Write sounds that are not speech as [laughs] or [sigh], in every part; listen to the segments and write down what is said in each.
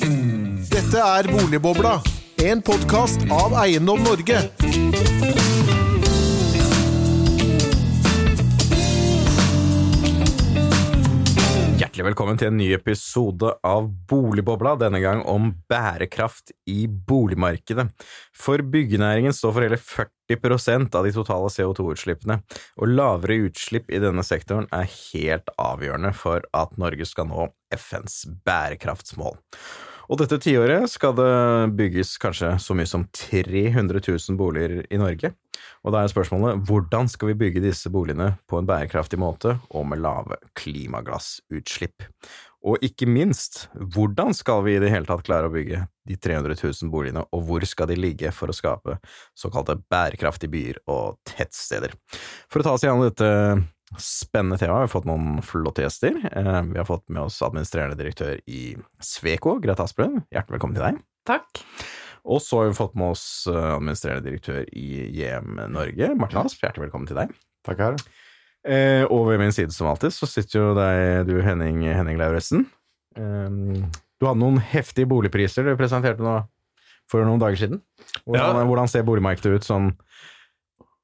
Dette er Boligbobla, en podkast av Eiendom Norge. Hjertelig velkommen til en ny episode av Boligbobla, denne gang om bærekraft i boligmarkedet. For byggenæringen står for hele 40% av de totale CO2-utslippene, og lavere utslipp i denne sektoren er helt avgjørende for at Norge skal nå FNs bærekraftsmål. Og dette tiåret skal det bygges kanskje så mye som 300 000 boliger i Norge. Og da er spørsmålet hvordan skal vi bygge disse boligene på en bærekraftig måte og med lave klimagassutslipp? Og ikke minst, hvordan skal vi i det hele tatt klare å bygge de 300 000 boligene, og hvor skal de ligge for å skape såkalte bærekraftige byer og tettsteder? For å ta oss gjennom dette Spennende tema. Vi har fått noen flotte gjester. Eh, vi har fått med oss administrerende direktør i Sveko, Grete Asplund. Hjertelig velkommen til deg. Takk. Og så har vi fått med oss eh, administrerende direktør i JM Norge, Martin Asp. Hjertelig velkommen til deg. Takk her. Eh, og ved min side, som alltid, så sitter jo deg, du Henning, Henning Lauritzen. du hadde noen heftige boligpriser du presenterte nå for noen dager siden. Hvordan, ja. hvordan ser boligmarkedet ut sånn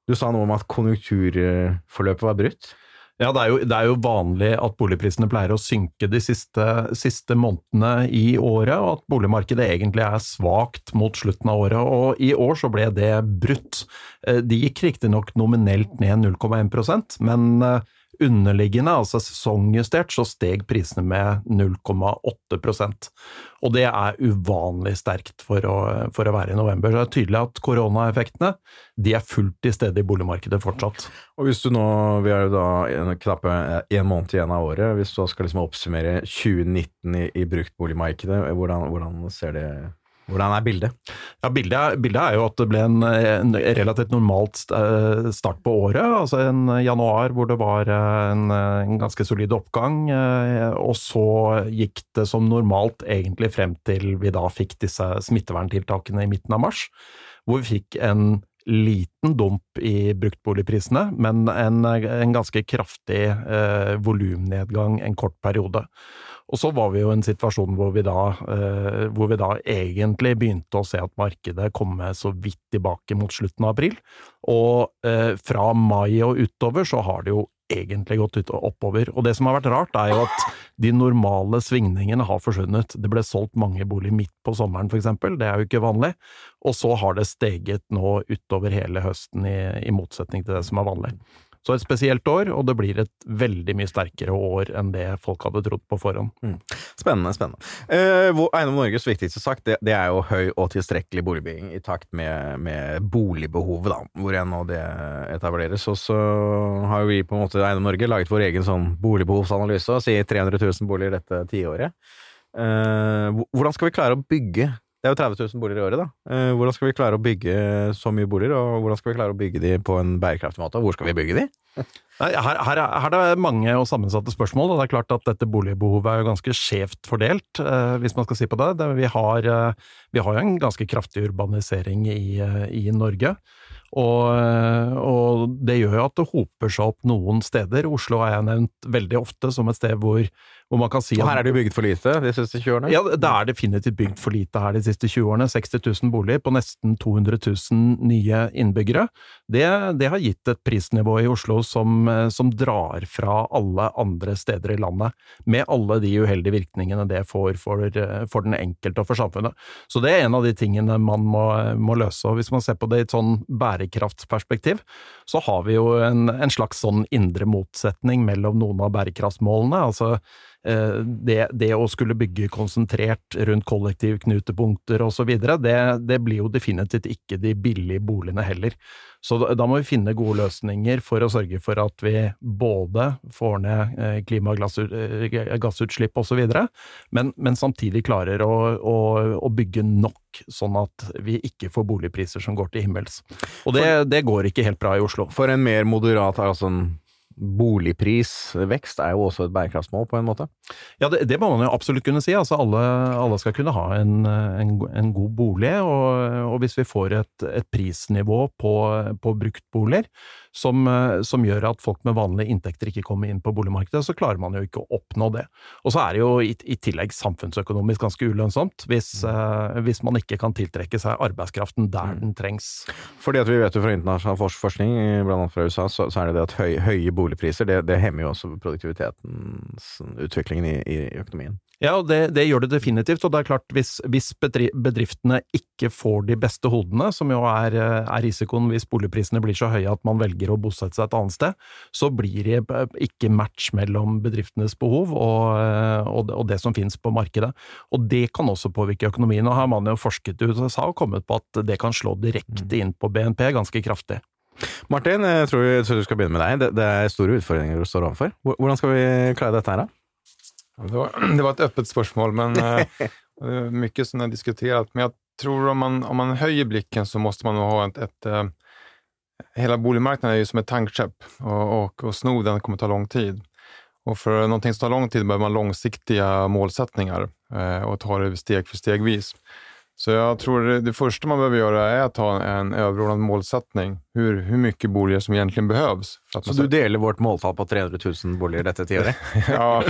du sa noe om at konjunkturforløpet var brutt? Ja, det er, jo, det er, jo, vanlig at boligprisene pleier å synke de siste, siste, månedene i året, og at boligmarkedet egentlig er svakt mot slutten av året. Og i år så ble det brutt. Eh, de gikk riktignok nominelt ned 0,1% men eh, underliggende, altså sesongjustert, så steg prisene med 0,8% Og det er uvanlig sterkt for å, for å, være i november. Så det er tydelig at koronaeffektene de er fullt til stede i boligmarkedet fortsatt. Og hvis du nå, Vi har jo da en, knappe en måned igjen av året. Hvis du skal liksom oppsummere 2019 i, i bruktboligmarkedet, hvordan, hvordan ser det ut? Hvordan er bildet? Ja, bildet, bildet, er jo at det ble en, en, relativt normalt eh, start på året. Altså en januar hvor det var eh, en, en, ganske solid oppgang. Eh, og så gikk det som normalt egentlig frem til vi da fikk disse smitteverntiltakene i midten av mars. Hvor vi fikk en liten dump i bruktboligprisene, men en, en ganske kraftig eh, volumnedgang en kort periode. Og så var vi jo i en situasjon hvor vi, da, eh, hvor vi da egentlig begynte å se at markedet kom så vidt tilbake mot slutten av april. Og eh, fra mai og utover så har det jo egentlig gått ut og oppover. Og det som har vært rart, er jo at de normale svingningene har forsvunnet. Det ble solgt mange boliger midt på sommeren, for eksempel. Det er jo ikke vanlig. Og så har det steget nå utover hele høsten, i, i motsetning til det som er vanlig. Så et spesielt år, og det blir et veldig mye sterkere år enn det folk hadde trodd på forhånd. Mm. Spennende, spennende. Eh, Eiendom Norges viktigste sak, det, det, er jo høy og tilstrekkelig boligbygging i takt med, med boligbehovet, da, hvor enn nå det etableres. Og så har vi på en måte Eiendom Norge laget vår egen sånn boligbehovsanalyse og sier 300 000 boliger dette tiåret. Eh, hvordan skal vi klare å bygge det er jo 30 000 boliger i året, da. Eh, hvordan skal vi klare å bygge så mye boliger, og hvordan skal vi klare å bygge de på en bærekraftig måte? Hvor skal vi bygge de? [laughs] Her, her, her, er det mange og sammensatte spørsmål. og Det er klart at dette boligbehovet er jo ganske skjevt fordelt, eh, hvis man skal si på det. vi, har, eh, vi har jo en ganske kraftig urbanisering i, i Norge. Og, og, det gjør jo at det hoper seg opp noen steder. Oslo har jeg nevnt veldig ofte som et sted hvor hvor man kan si Og her er det jo bygd for lite de siste 20 årene? Ja, det er definitivt bygd for lite her de siste 20 årene. 60 000 boliger på nesten 200 000 nye innbyggere. Det, det har gitt et prisnivå i Oslo som, som, drar fra alle andre steder i landet, med alle de uheldige virkningene det får for, for, den enkelte og for samfunnet. Så det er en av de tingene man må, må løse. og Hvis man ser på det i et sånn bærekraftsperspektiv, så har vi jo en, en slags sånn indre motsetning mellom noen av bærekraftsmålene. altså Eh, det, det, å skulle bygge konsentrert rundt kollektivknutepunkter osv., det, det blir jo definitivt ikke de billige boligene heller. Så da, da må vi finne gode løsninger for å sørge for at vi både får ned eh, klimagassutslipp osv., men, men samtidig klarer å, å, å, bygge nok, sånn at vi ikke får boligpriser som går til himmels. Og det, det går ikke helt bra i Oslo. For en mer moderat, altså en boligprisvekst er jo også et bærekraftsmål, på en måte? Ja, det, det må man jo absolutt kunne si. Altså, alle, alle skal kunne ha en, en, en god bolig, og, og, hvis vi får et, et prisnivå på, på bruktboliger som, eh, som, gjør at folk med vanlige inntekter ikke kommer inn på boligmarkedet, så klarer man jo ikke å oppnå det. Og så er det jo i, i tillegg samfunnsøkonomisk ganske ulønnsomt, hvis, mm. uh, hvis, man ikke kan tiltrekke seg arbeidskraften der mm. den trengs. Fordi at vi vet jo fra internasjonal forskning, annet fra USA, så, så er det det at høy, høye boligpriser det, det, hemmer jo også produktivitetens utviklingen i, i økonomien. Ja, og det, det, gjør det definitivt. Og det er klart, hvis, hvis, bedriftene ikke får de beste hodene, som jo er, er, risikoen hvis boligprisene blir så høye at man velger å bosette seg et annet sted, så blir det ikke match mellom bedriftenes behov og, og, og det som finnes på markedet. Og det kan også påvirke økonomien. Og her har man jo forsket i USA og kommet på at det kan slå direkte mm. inn på BNP ganske kraftig. Martin, jeg tror, jeg tror du skal begynne med deg. Det, det er store utfordringer du står overfor. Hvordan skal vi klare dette her, da? Det var, [clears throat] det var, ett öppet spörsmål, men eh, [laughs] mycket som har diskuterat. Men jag tror om man, om man höjer blicken så måste man ha ett, ett uh, Hela boligmarknaden är ju som ett tankskepp och, och, och sno den kommer ta lång tid. Och för någonting som tar lång tid behöver man långsiktiga målsättningar uh, och ta det steg för stegvis. Så jag tror det, det, första man behöver göra är att ha en överordnad målsättning. Hur, hur mycket boliger som egentligen behövs. så du deler vårt måltal på 300 000 boliger detta tiåret? [laughs] ja,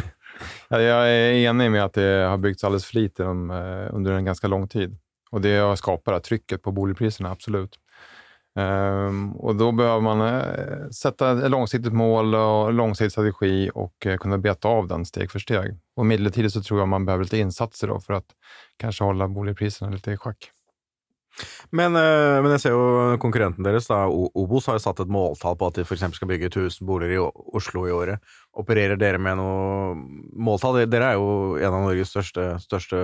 Jag är enig med att det har byggts alldeles för lite eh, under en ganska lång tid. Och det har skapat trycket på boligpriserna, absolut. Um, och då behöver man uh, sätta ett långsiktigt mål och långsiktig strategi och uh, kunna beta av den steg för steg. Och midlertidig så tror jag man behöver lite insatser då för att kanske hålla lite i schack. Men, eh, men, jeg ser jo konkurrenten deres, da, Obos, har jo satt et måltall på at de f.eks. skal bygge 1000 boliger i Oslo i året. Opererer dere med noe måltall? Dere er jo en av Norges største, største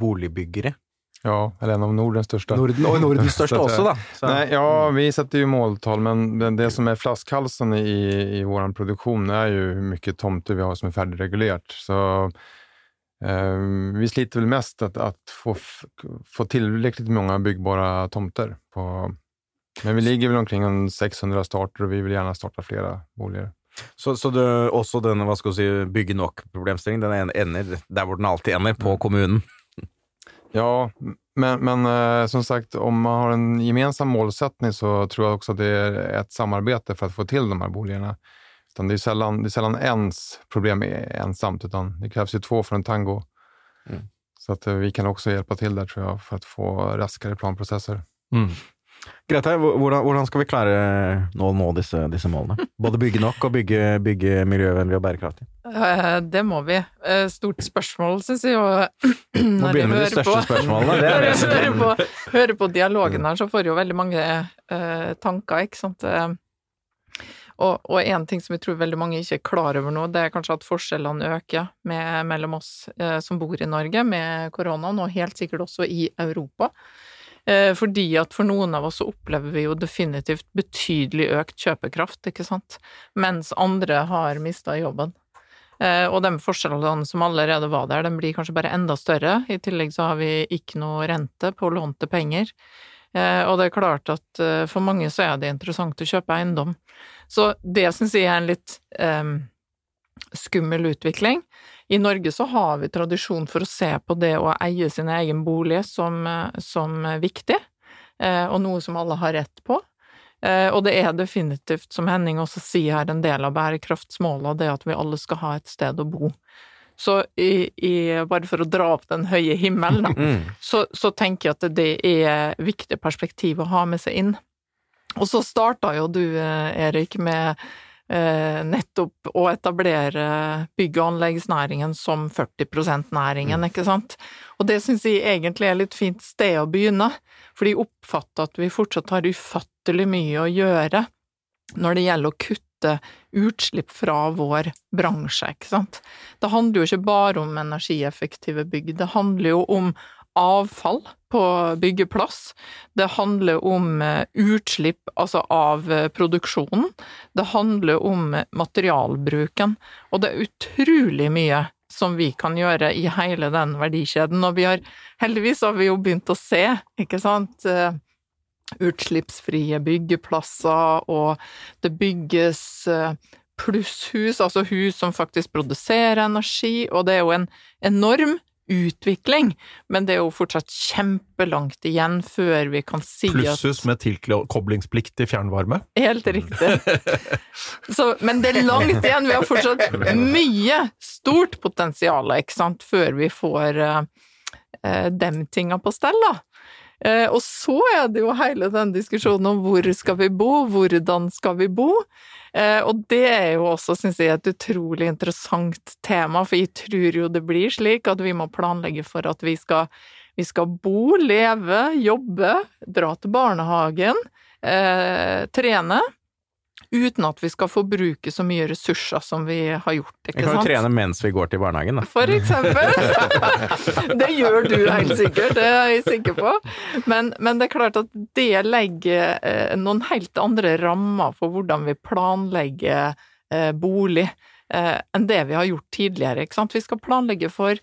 boligbyggere. Ja, eller en av Nordens største. Norden, og Nordens største [laughs] også, da. Så. Nei, ja, vi setter jo måltal, men det som er flaskehalsen i, i vår produksjon, er jo hvor mye tomter vi har som er ferdigregulert. Så eh, vi sliter vel mest at, att få, få mange byggbare byggbara tomter. På, men vi ligger vel omkring 600 starter og vi vil gjerne starte flere boliger. Så, så det, også denne hva skal si, bygge nok-problemstillingen, den ender der hvor den alltid ender, på mm. kommunen? Ja, men, men eh, som sagt, om man har en gemensam målsättning så tror jeg også att det er et samarbeid for å få til de här boligene. Utan det, er sällan, det är sällan ens problem ensamt, utan det krävs ju två för en tango. Mm. Så att eh, vi kan også hjelpe til der tror jag, för att få raskere planprosesser. Mm. Grete, hvordan, hvordan, skal vi klare å nå disse, disse, målene? Både bygge nok og bygge, bygge miljøvennlig og bærekraftig? Eh, det må vi. Eh, stort spørsmål, syns jeg. [clears throat] Nå begynner vi med de største på, spørsmålene. Det er det hører på, hører på dialogen her, så får jeg jo veldig mange uh, tanker, ikke sant. Og en ting som jeg tror veldig mange ikke er klar over nå, det er kanskje at forskjellene øker med, mellom oss eh, som bor i Norge med koronaen, og helt sikkert også i Europa. Eh, fordi at for noen av oss så opplever vi jo definitivt betydelig økt kjøpekraft, ikke sant, mens andre har mista jobben. Eh, og de forskjellene som allerede var der, de blir kanskje bare enda større. I tillegg så har vi ikke noe rente på lånte penger. Eh, og det er klart at for mange så er det interessant å kjøpe eiendom. Så det syns jeg er en litt um, skummel utvikling. I Norge så har vi tradisjon for å se på det å eie sin egen bolig som, som viktig, og noe som alle har rett på. Og det er definitivt, som Henning også sier her, en del av bærekraftsmålet, det at vi alle skal ha et sted å bo. Så i, i, bare for å dra opp den høye himmelen, da, mm. så, så, tenker jeg at det er viktig perspektiv å ha med seg inn. Og så starta jo du, Erik, med eh, nettopp å etablere bygg- og anleggsnæringen som 40 %-næringen, mm. ikke sant? Og det syns jeg egentlig er litt fint sted å begynne, for de oppfatter at vi fortsatt har ufattelig mye å gjøre når det gjelder å kutte utslipp fra vår bransje, ikke sant. Det handler jo ikke bare om energieffektive bygg, det handler jo om avfall på byggeplass, det handler om eh, utslipp, altså av eh, produksjonen, det handler om materialbruken, og det er utrolig mye som vi kan gjøre i hele den verdikjeden, og vi har heldigvis har vi jo begynt å se, ikke sant, eh, utslippsfrie byggeplasser, og det bygges plusshus, altså hus som faktisk produserer energi, og det er jo en enorm utvikling, men det er jo fortsatt kjempelangt igjen før vi kan si at Plussus med tilkoblingsplikt til fjernvarme. Helt riktig. [laughs] Så, men det er langt igjen. Vi har fortsatt [laughs] mye stort potensial, ikke sant, før vi får uh, dem tinga på stell, da. Uh, og så er det jo hele den diskusjonen om hvor skal vi bo, hvordan skal vi bo? Uh, og det er jo også, syns jeg, et utrolig interessant tema, for jeg tror jo det blir slik at vi må planlegge for at vi skal, vi skal bo, leve, jobbe, dra til barnehagen, trene uten at vi skal forbruke så mye ressurser som vi har gjort. ikke sant? Vi kan jo trene mens vi går til barnehagen, da. For eksempel. [laughs] det gjør du helt sikkert, det er jeg sikker på. Men, men det er klart at det legger eh, noen helt andre rammer for hvordan vi planlegger eh, bolig eh, enn det vi har gjort tidligere. ikke sant? Vi skal planlegge for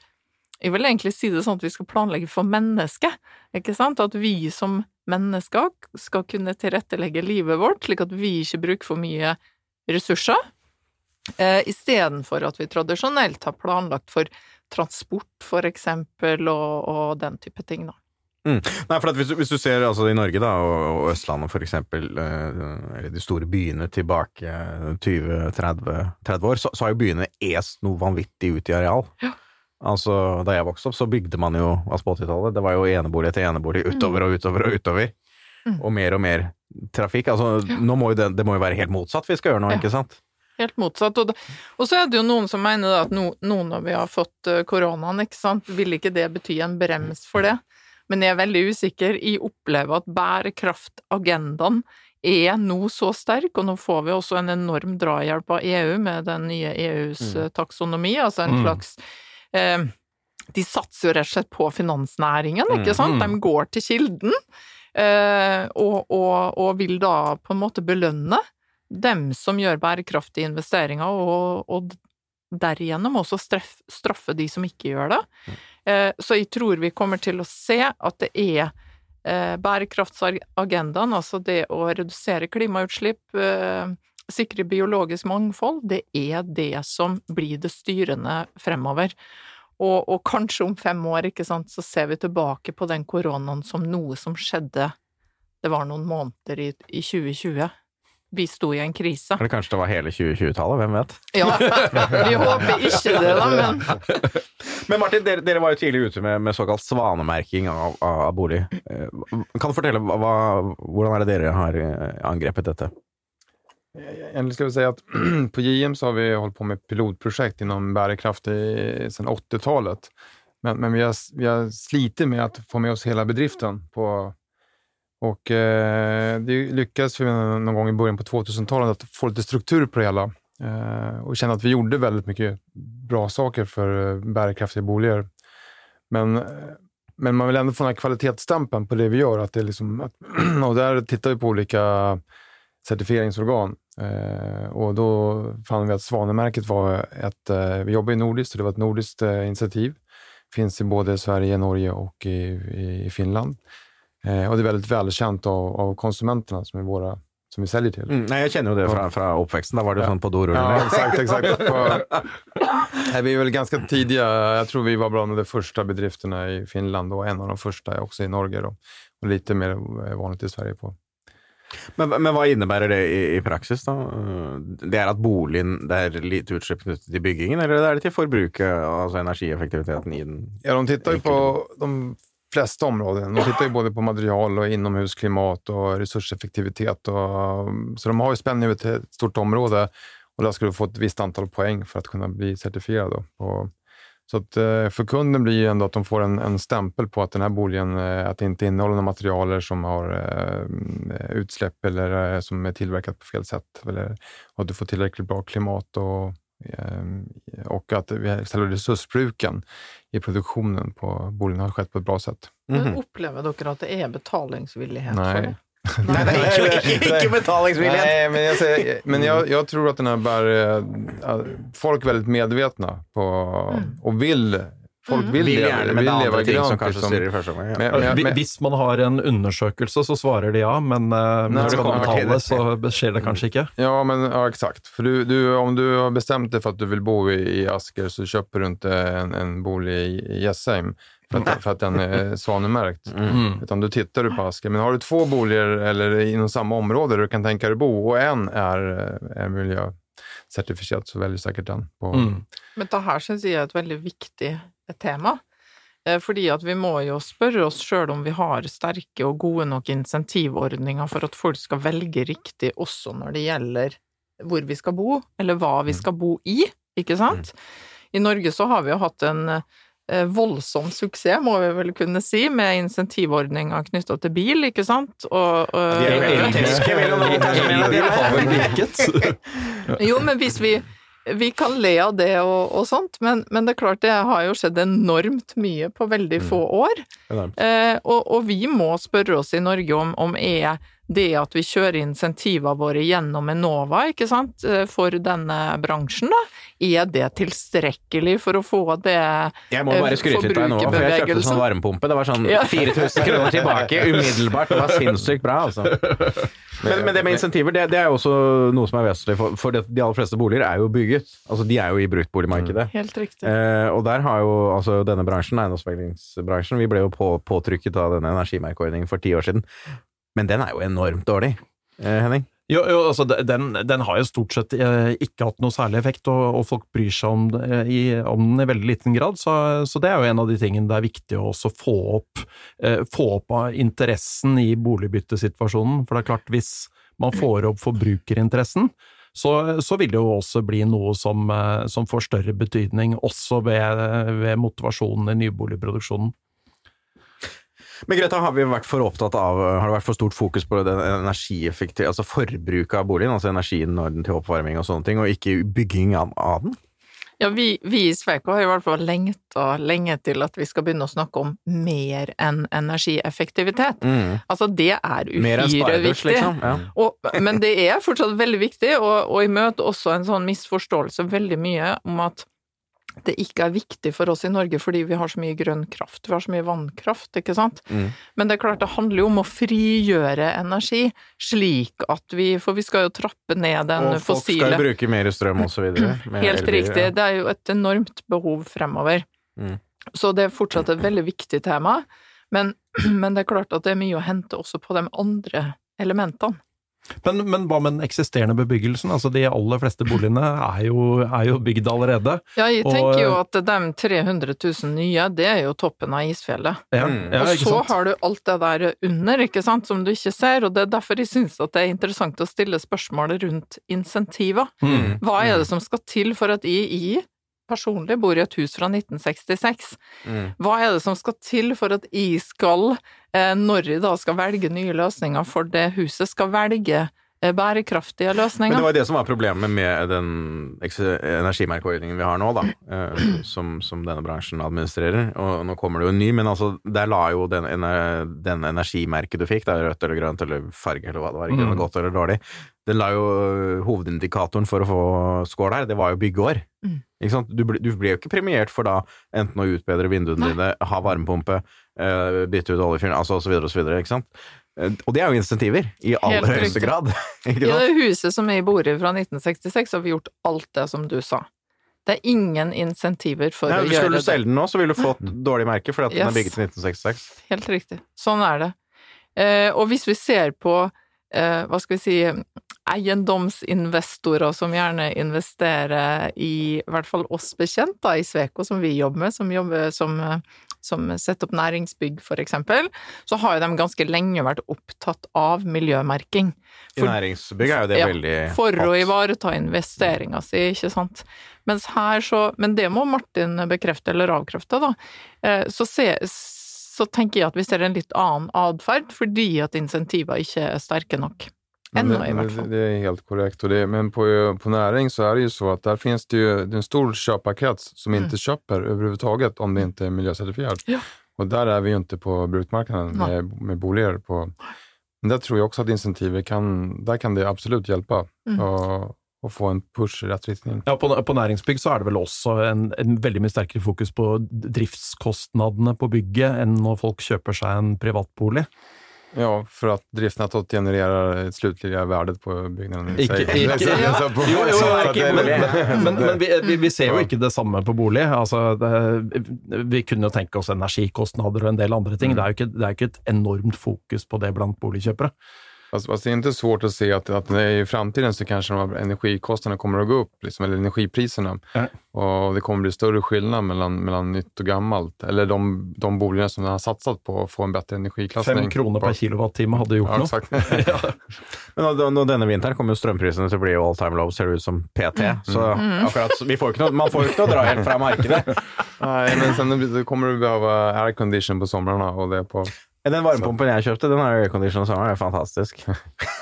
jeg vil egentlig si det sånn at vi skal planlegge for mennesket, ikke sant? At vi som mennesker skal kunne tilrettelegge livet vårt, slik at vi ikke bruker for mye ressurser, eh, istedenfor at vi tradisjonelt har planlagt for transport, for eksempel, og, og den type ting, da. Mm. Nei, for hvis du, hvis, du, ser altså, i Norge da, og, og Østlandet for eksempel, eh, eller de store byene tilbake 20-30 år, så, så, har jo byene est noe vanvittig ut i areal. Ja. Altså, Da jeg vokste opp, så bygde man jo altså på 80-tallet. Det var jo enebolig etter enebolig utover og utover og utover. Mm. Og mer og mer trafikk. Altså, ja. nå må jo det, det, må jo være helt motsatt vi skal gjøre nå, ja. ikke sant? Helt motsatt. Og, og, så er det jo noen som mener at nå no, når vi har fått uh, koronaen, ikke sant, vil ikke det bety en brems for det? Men jeg er veldig usikker. Jeg opplever at bærekraftagendaen er nå så sterk, og nå får vi også en enorm drahjelp av EU med den nye EUs mm. Eh, taksonomi, altså en mm. slags Eh, de satser jo rett og slett på finansnæringen, ikke sant? Mm. De går til kilden, eh, og, og, og, vil da på en måte belønne dem som gjør bærekraftige investeringer, og, og derigjennom også straffe, straffe de som ikke gjør det. Eh, så jeg tror vi kommer til å se at det er bærekraftsagendaen, altså det å redusere klimautslipp, sikre biologisk mangfold, det er det som blir det styrende fremover. Og, og, kanskje om fem år, ikke sant, så ser vi tilbake på den koronaen som noe som skjedde Det var noen måneder i, i 2020. Vi sto i en krise. Eller kanskje det var hele 2020-tallet, hvem vet? Ja, vi håper ikke det, da, men [laughs] Men Martin, dere, dere var jo tidlig ute med, med såkalt svanemerking av, av, bolig. Eh, kan du fortelle hva, hvordan er det dere har eh, angrepet dette? Egentlig ska vi säga att [clears throat] på JM så har vi hållit på med pilotprojekt inom bärkraft sedan 80-talet. Men, men vi, har, vi har slitit med att få med oss hela bedriften. På, och eh, det lyckades vi någon gång i början på 2000-talet att få lite struktur på det hela. Eh, och känna att vi gjorde väldigt mycket bra saker för bærekraftige bärkraftiga boliger. Men, men man vill ändå få den här kvalitetsstämpeln på det vi gör. Att det liksom, att, [clears throat] och där tittar vi på olika certifieringsorgan Eh, och då fann vi att Svanemärket var ett, eh, vi jobbar i nordiskt, så det var ett nordiskt eh, initiativ. Finns i både Sverige, Norge och i, i Finland. Eh, och det är väldigt välkänt av, av konsumenterna som är våra som vi säljer till. Mm, nej, jag känner ju det från, fra, uppväxten. Där var det ja. sånt på dorullen. Ja, exakt, exakt. På, vi är väl ganska tidiga. Jag tror vi var bland de första bedrifterna i Finland och en av de första också i Norge. Då. Och lite mer vanligt i Sverige på, men, men, hva innebærer det i, i, praksis, da? Det er at boligen det er lite utslipp knyttet til byggingen, eller er det til forbruket, altså energieffektiviteten i den? Ja, de tittar jo på de fleste områdene. De tittar jo både på material og innomhusklimat og ressurseffektivitet. Og, så de har jo spenn over et stort område, og da skal du få et visst antall poeng for å kunne bli sertifisert. Så att, eh, för kunden blir ju ändå att de får en, en stämpel på att den här boligen eh, att det inte innehåller några materialer som har eh, utsläpp eller som är tillverkat på fel sätt. Eller, och att du får tillräckligt bra klimat och, eh, och att själva resursbruken i produktionen på boligen har skett på ett bra sätt. Mm -hmm. Opplever dere at det er betalingsvillighet Nej. for det? Nei, det er ikke, ikke betalingsvillighet! Nej, men, jag, säger, men jag, jag, tror att den här bär, folk är väldigt medvetna på, mm. och vill folk vil, Vil leva, gjerne, men det er andre ting som kanskje styrer i første omgang. Hvis man har en undersøkelse, så svarer de ja, men eh, Når det skal kommer betale, så skjer det kanskje ikke. Ja, men, ja exakt. For du, du, om du har bestemt deg for at du vil bo i, i Asker så kjøper du ikke en, en bolig i, i Jessheim för att, för att den är svanemärkt. Mm. Utan du tittar du på asken. Men har du två boliger eller inom samma område där du kan tänka dig bo och en är, är miljöcertifierat så väljer du säkert den. På, Mm. Men det här syns jeg er et veldig viktig tema. Eh, Fordi at vi må jo spørre oss sjøl om vi har sterke og gode nok insentivordninger for at folk skal velge riktig også når det gjelder hvor vi skal bo, eller hva vi skal bo i, ikke sant? I Norge så har vi jo hatt en eh, voldsom suksess, må vi vel kunne si, med insentivordninga knytta til bil, ikke sant? Og, og, De er jo [laughs] jo men hvis vi vi kan le av det og, og sånt, men, men det er klart det har jo skjedd enormt mye på veldig få år. Eh, og, og vi må spørre oss i Norge om, om er det at vi kjører insentivene våre gjennom Enova, ikke sant, eh, for denne bransjen, da, er det tilstrekkelig for å få det Jeg må bare skryte litt av nå, for jeg kjøpte sånn varmepumpe. Det var sånn 4000 kroner tilbake umiddelbart. Det var sinnssykt bra, altså. Men, men det med insentiver, det, det er jo også noe som er vesentlig, for, for det, de aller fleste boliger er jo bygget. Altså, de er jo i bruktboligmarkedet. Helt riktig. Eh, og der har jo altså denne bransjen, eiendomsmeglingsbransjen, vi ble jo på, påtrykket av denne energimerkeordningen for ti år siden. Men den er jo enormt dårlig, eh, Henning. Jo, jo altså den, den har jo stort sett eh, ikke hatt noe særlig effekt, og, og folk bryr seg om, det i, om den i veldig liten grad. Så, så det er jo en av de tingene det er viktig å også få opp, eh, få opp interessen i boligbyttesituasjonen. For det er klart, hvis man får opp forbrukerinteressen, så, så vil det jo også bli noe som, eh, som får større betydning, også ved, ved motivasjonen i nyboligproduksjonen. Men Greta, har vi vært for opptatt av, har det vært for stort fokus på den altså forbruket av boligen, altså energien når den til oppvarming og sånne ting, og ikke bygging av, av den? Ja, vi, vi i Sveiko har i hvert fall lengta lenge til at vi skal begynne å snakke om mer enn energieffektivitet. Altså, det er uhyre viktig. liksom? Ja. Og, men det er fortsatt veldig viktig, og, og jeg møter også en sånn misforståelse veldig mye om at det ikke er viktig for oss i Norge fordi vi har så mye grønn kraft, vi har så mye vannkraft, ikke sant? Mm. Men det er klart det handler jo om å frigjøre energi, slik at vi For vi skal jo trappe ned den Og folk fossile skal bruke mer strøm og så videre. Helt elbil, riktig. ja. Det er jo et enormt behov fremover. Mm. Så det er fortsatt et veldig viktig tema, men, [clears throat] men det er klart at det er mye å hente også på de andre elementene. Men, men hva med den eksisterende bebyggelsen? Altså, de aller fleste boligene er jo, er jo bygd allerede. Ja, jeg Og- tenker jo at de 300 000 nye, det er jo toppen av isfjellet. Ja, Mm. ja, og så har du alt det der under, ikke sant, som du ikke ser, og det er derfor jeg syns at det er interessant å stille spørsmålet rundt insentiver. Mm. Hva er det som skal til for at jeg, jeg personlig bor i et hus fra 1966? Mm. Hva er det som skal til for at jeg skal, når jeg da skal velge nye løsninger for det huset, skal velge bærekraftige bærekraftige Men det var det som var problemet med den energimerkeordningen vi har nå, da, eh, som, som denne bransjen administrerer. Og nå kommer det jo en ny, men altså, der la jo den, den energimerket du fikk, da, rødt eller grønt eller farge eller hva det var, ikke det Mm. godt eller dårlig, den la jo hovedindikatoren for å få score der, det var jo byggeår. Mm. Du, du ble jo ikke premiert for da enten å utbedre vinduene Nei. dine, ha varmepumpe, eh, bytte ut oljefyren, altså osv., videre, ikke sant? Eh, Og det er jo insentiver, i aller høyeste grad. [laughs] I det huset som jeg bor i fra 1966, har vi gjort alt det som du sa. Det er ingen insentiver for Nei, å Skulle du det. selge den nå, så ville du fått [clears throat] dårlig merke fordi at den er bygget i 1966. Helt riktig. Sånn er det. Eh, og hvis vi ser på, eh, hva skal vi si, eiendomsinvestorer som gjerne investerer i, i hvert fall oss bekjent da, i Sveko, som vi jobber med, som jobber som, eh, som setter opp næringsbygg for eksempel, så har jo de ganske lenge vært opptatt av miljømerking. I næringsbygg er jo det Ja, veldig For å ivareta investeringa si, ikke sant. Mens her så Men det må Martin bekrefte eller avkrefte, da. Eh, Så, se, så tenker jeg at vi ser en litt annen atferd, fordi at insentiver ikke er sterke nok. Ennå, det, i hvert fall. det är helt korrekt. Och det, men på, på næring så er det jo så at der finnes det jo det en stor köparkrets som Mm. ikke kjøper överhuvudtaget om det ikke er miljøsertifisert. Ja. Og der er vi jo ikke på bruktmarkedet med, med boliger. På. Men der tror jeg også at insentiver kan, Der kan det absolut hjelpe. Mm. Og, och få en push i rätt riktning. Ja, på, på næringsbygg så er det vel også en, en veldig mye sterkere fokus på driftskostnadene på bygget enn når folk kjøper seg en privatbolig. Ja, for at driftnettot genererer det slutliga värdet på bygningen. Ikke, ikke, ja. Jo, ikke, [laughs] men, men, men vi, vi, vi ser jo ikke det samme på bolig. Altså, det, vi kunne jo tenke oss energikostnader og en del andre ting. Mm. Det er jo ikke, det er ikke et enormt fokus på det blant boligkjøpere. Fast, fast det är inte svårt att se att, att i framtiden så kanske de här energikostnaderna kommer att gå upp, liksom, eller energipriserna. Mm. Och det kommer bli större skillnad mellan, mellan nytt och gammalt. Eller de, de bolagen som har satsat på att få en bättre energiklassning. Fem kroner per kilowattimme hadde gjort Ja, något. exakt. [laughs] Men nå, då, denne vinteren kommer jo strømprisene til å bli all time low, ser det ut som PT. Så [laughs] akkurat, vi får ikke noe, man får ikke noe drahjelp fra markedet. [laughs] Nej, men sen då kommer du behöva aircondition på somrarna og det på Den varmepumpen jeg kjøpte, den har aircondition og sommer, det er fantastisk.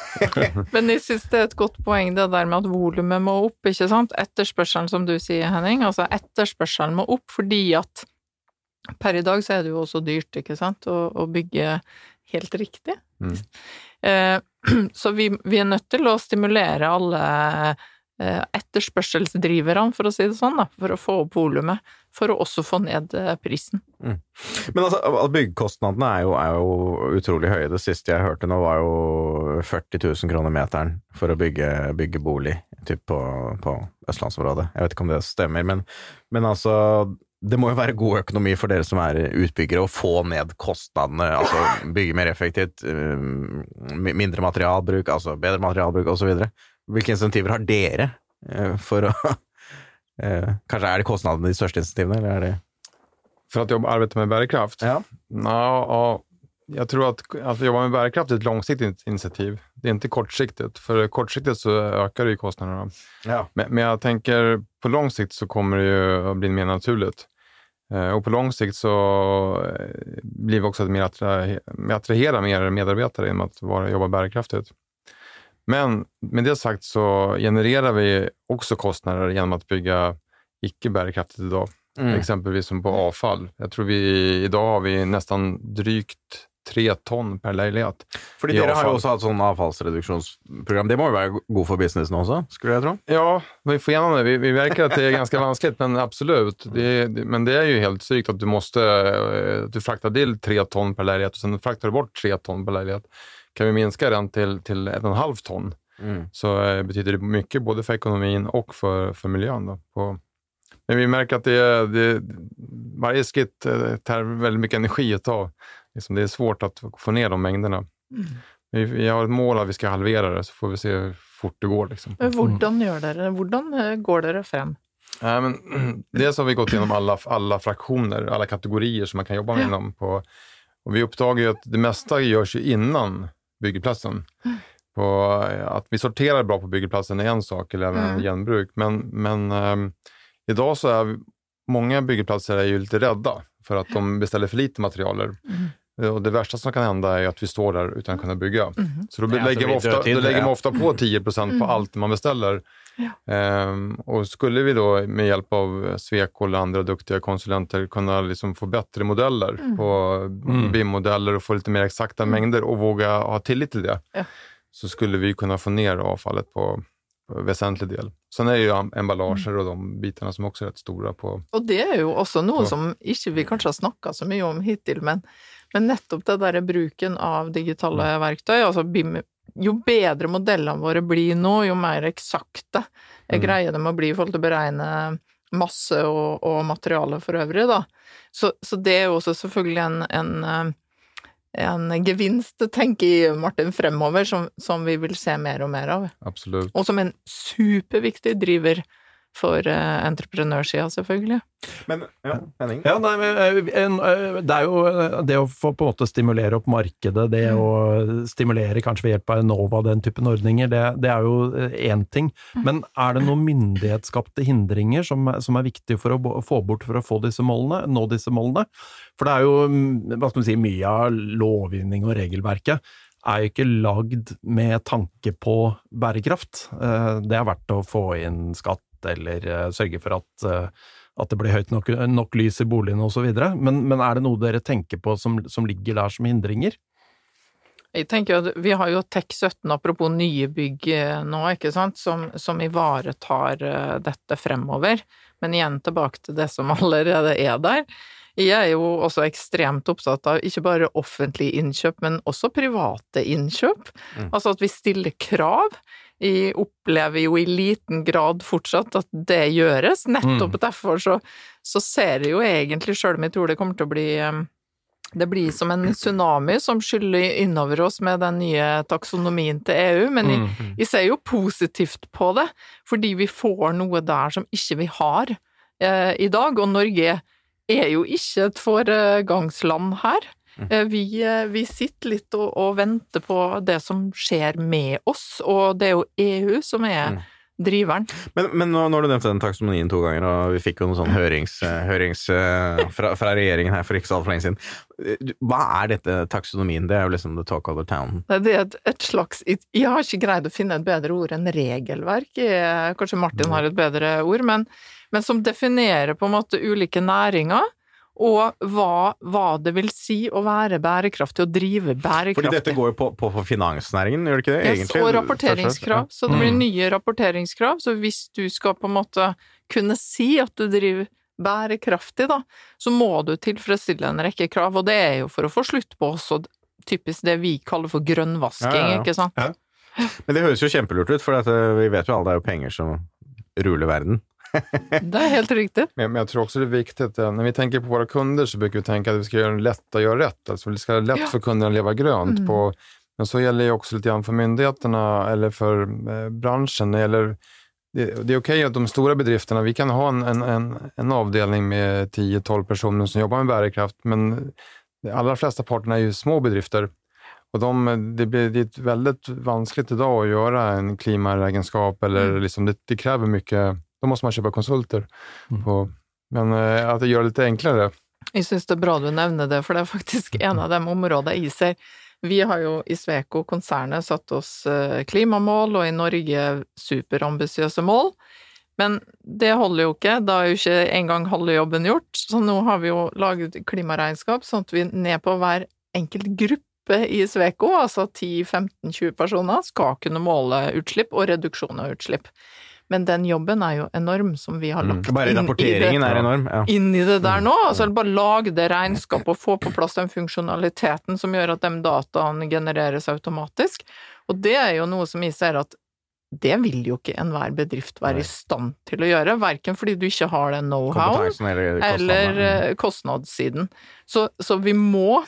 [laughs] Men jeg synes det er et godt poeng det der med at volumet må opp, ikke sant? Etterspørselen, som du sier, Henning. Altså etterspørselen må opp fordi at per i dag så er det jo også dyrt, ikke sant, å, å bygge helt riktig. Mm. Eh, [clears throat] så vi, vi er nødt til å stimulere alle eh, etterspørselsdriverne, for å si det sånn, da, for å få opp volumet, for å også få ned prisen. prisen. Men altså, al- byggekostnadene er er jo utrolig høye. Det siste jeg hørte nå var jo 40 000 kroner meteren for å bygge, bygge bolig typ på, på østlandsområdet. Jeg vet ikke om det stemmer, men, men altså det må jo være god økonomi for dere som er utbyggere, å få ned kostnadene, altså bygge mer effektivt, eh, mindre materialbruk, altså bedre materialbruk osv. Hvilke insentiver har dere eh, for å eh, Kanskje er det kostnadene de største insentivene, eller er det För att jobba, arbeta med bærekraft? Ja. Ja, ja, jag tror at att jobba med bærekraft er et langsiktig initiativ. Det er ikke kortsiktigt. For kortsiktigt så ökar det ju kostnaderna. Ja. Men, men jeg tenker på lang sikt så kommer det ju att bli mer naturligt. Og på lang sikt så eh, blir vi også att mer attra- attrahera mer medarbetare genom att vara, jobba bärkraftigt. Men med det sagt så genererer vi også kostnader gjennom å bygge ikke bærekraftig i dag. Mm. Exempelvis som på avfall. Jeg tror vi i dag har vi nesten drygt tre ton per leilighet. Fordi dere har jo også hatt sånn avfallsreduksjonsprogram. Det må jo være god for businessen også, skulle jeg tro? Ja, vi får gjennom det. Vi, vi märker at det er ganske vanskelig, men absolut. Det, det, men det er jo helt sykt at du måste eh, du til tre ton per leilighet, og sen fraktar du bort tre ton per lägenhet. Kan vi minska den till, till en och en halv ton Mm. så eh, betyder det mycket både för ekonomin och för, för miljön. Då, på, men vi märker att det, det, varje skritt eh, tar väldigt mycket energi att ta. Liksom det är svårt att få ner de mängderna. Vi, vi har ett mål att vi ska halvera det, så får vi se hur fort det går. Liksom. Men Hvordan gjør dere Hvordan eh, går dere frem? Nej, men, [clears throat] dels har vi gått igenom alla, alla fraktioner, alla kategorier som man kan jobba med inom. På, och vi uppdagar ju att det mesta görs ju innan byggplatsen. På, eh, att vi sorterar bra på byggeplatsen är en sak, eller även Mm. genbruk. Men, men ehm, idag så är mange många byggplatser är ju lite rädda för att de beställer för lite materialer. Mm. Och det värsta som kan hända är att vi står där utan att kunna bygga. Så då, Ja, så lägger, blir vi ofte ofta, då lägger man ofta på 10% på allt man beställer. Ehm, och skulle vi då med hjälp av Sweco eller andra duktiga konsulenter kunna liksom få bättre modeller på Mm. BIM-modeller och få lite mer exakta mängder och våga ha tillit till det, Ja. så skulle vi kunna få ner avfallet på, på väsentlig del. Sen er det jo emballasjer og de bitene som også er rett store på Og det er jo også noe på, som ikke vi kanskje har snakka så mye om hittil, men, men nettopp det derre bruken av digitale verktøy, altså BIM Jo bedre modellene våre blir nå, jo mer eksakte Mm. greier de å bli i forhold til å beregne masse og, og materiale for øvrig, da. Så, så det er jo også selvfølgelig en, en, eh, en gevinst, tenker jeg, Martin, fremover, som, som vi vil se mer og mer av. Absolutt. Og som en superviktig driver for eh, entreprenørsida, selvfølgelig. Men ja, Henning? Ja, nei, men, eh, eh, det er jo det å få på en måte stimulere opp markedet, det å stimulere kanskje ved hjelp av Enova, den typen ordninger, det, det er jo én ting. Men er det noen myndighetsskapte hindringer som, som er viktige for å få bort for å få disse målene, nå disse målene? For det er jo mm, hva skal man si, mye av lovgivning og regelverket er jo ikke lagd med tanke på bærekraft. Det er verdt å få inn skatt eller eh, sørge for at, eh, at det blir høyt nok, nok lys i boligen osv. Men, men er det noe dere tenker på som, som ligger der som hindringer? Jeg tenker at Vi har jo TEK17, apropos nye bygg eh, nå, ikke sant, som, som ivaretar dette fremover. Men igjen tilbake til det som [laughs] allerede er der. Jeg er jo også ekstremt opptatt av ikke bare offentlige innkjøp, men også private innkjøp. Mm. Altså at vi stiller krav. Jeg opplever jo i liten grad fortsatt at det gjøres. Nettopp derfor så, så ser jeg jo egentlig, sjøl om jeg tror det kommer til å bli det blir som en tsunami som skyller innover oss med den nye taksonomien til EU, men jeg, jeg ser jo positivt på det, fordi vi får noe der som ikke vi har eh, i dag, og Norge er jo ikke et foregangsland her. Eh, vi, eh, vi sitter litt og, og venter på det som skjer med oss, og det er jo EU som er Mm. driveren. Men, men har du nevnt den taksonomien to ganger, og vi fikk jo noen sånn hørings, eh, hørings fra, fra regjeringen her for ikke så altfor lenge siden. Hva er dette taksonomien? Det er jo liksom the talk of the town. Det er et, et slags Jeg har ikke greid å finne et bedre ord enn regelverk. Kanskje Martin har et bedre ord, men, men som definerer på en måte ulike næringer. Og hva, hva det vil si å være bærekraftig, og drive bærekraftig. Fordi dette går jo på, på, på finansnæringen, gjør det ikke det? Yes, egentlig? og rapporteringskrav. Så det blir nye rapporteringskrav. Så hvis du skal på en måte kunne si at du driver bærekraftig, da, så må du tilfredsstille en rekke krav. Og det er jo for å få slutt på også typisk det vi kaller for grønnvasking, Ja, ja, ja. ikke sant. Men det høres jo kjempelurt ut, for at, eh, vi vet jo alle det er jo penger som ruler verden. [laughs] Det er helt riktig. Men, men jag tror också det är viktigt, at när vi tänker på våra kunder så brukar vi tänka att vi ska göra det lätt att göra rätt. Alltså det ska vara lätt Ja. för kunderna att leva grönt. Mm. På, men så gäller det också lite grann för myndigheterna eller för eh, branschen. Det, gäller, det, det är okej att de stora bedrifterna, vi kan ha en, en, en, en avdelning med 10-12 personer som jobbar med bärkraft, men de allra flesta parterna är ju små bedrifter. Och de, det, blir, det är väldigt vanskligt idag att göra en klimaregenskap. eller Mm. liksom, det, det kräver mycket, då måste man köpa konsulter. Mm. På, men eh, att det gör det lite enklare. Jeg syns det er bra du nevner det, for det er faktisk en av de områdene jeg ser. Vi har jo i Sveko-konsernet satt oss eh, klimamål, og i Norge superambisiøse mål. Men det holder jo ikke, da er jo ikke engang halve jobben gjort. Så nå har vi jo laget klimaregnskap, sånn at vi ned på hver enkelt gruppe i Sveko, altså 10-15-20 personer, skal kunne måle utslipp og reduksjon av utslipp. Men den jobben er jo enorm, som vi har Mm. lagt rapporteringen inn i det rapporteringen er enorm. Ja. inn i det der nå. Altså bare lag det regnskapet og få på plass den funksjonaliteten som gjør at de dataene genereres automatisk. Og det er jo noe som jeg ser at det vil jo ikke enhver bedrift være Nei. i stand til å gjøre, verken fordi du ikke har den know-how, Kompetansen eller eller eh, kostnadssiden. Så, så vi må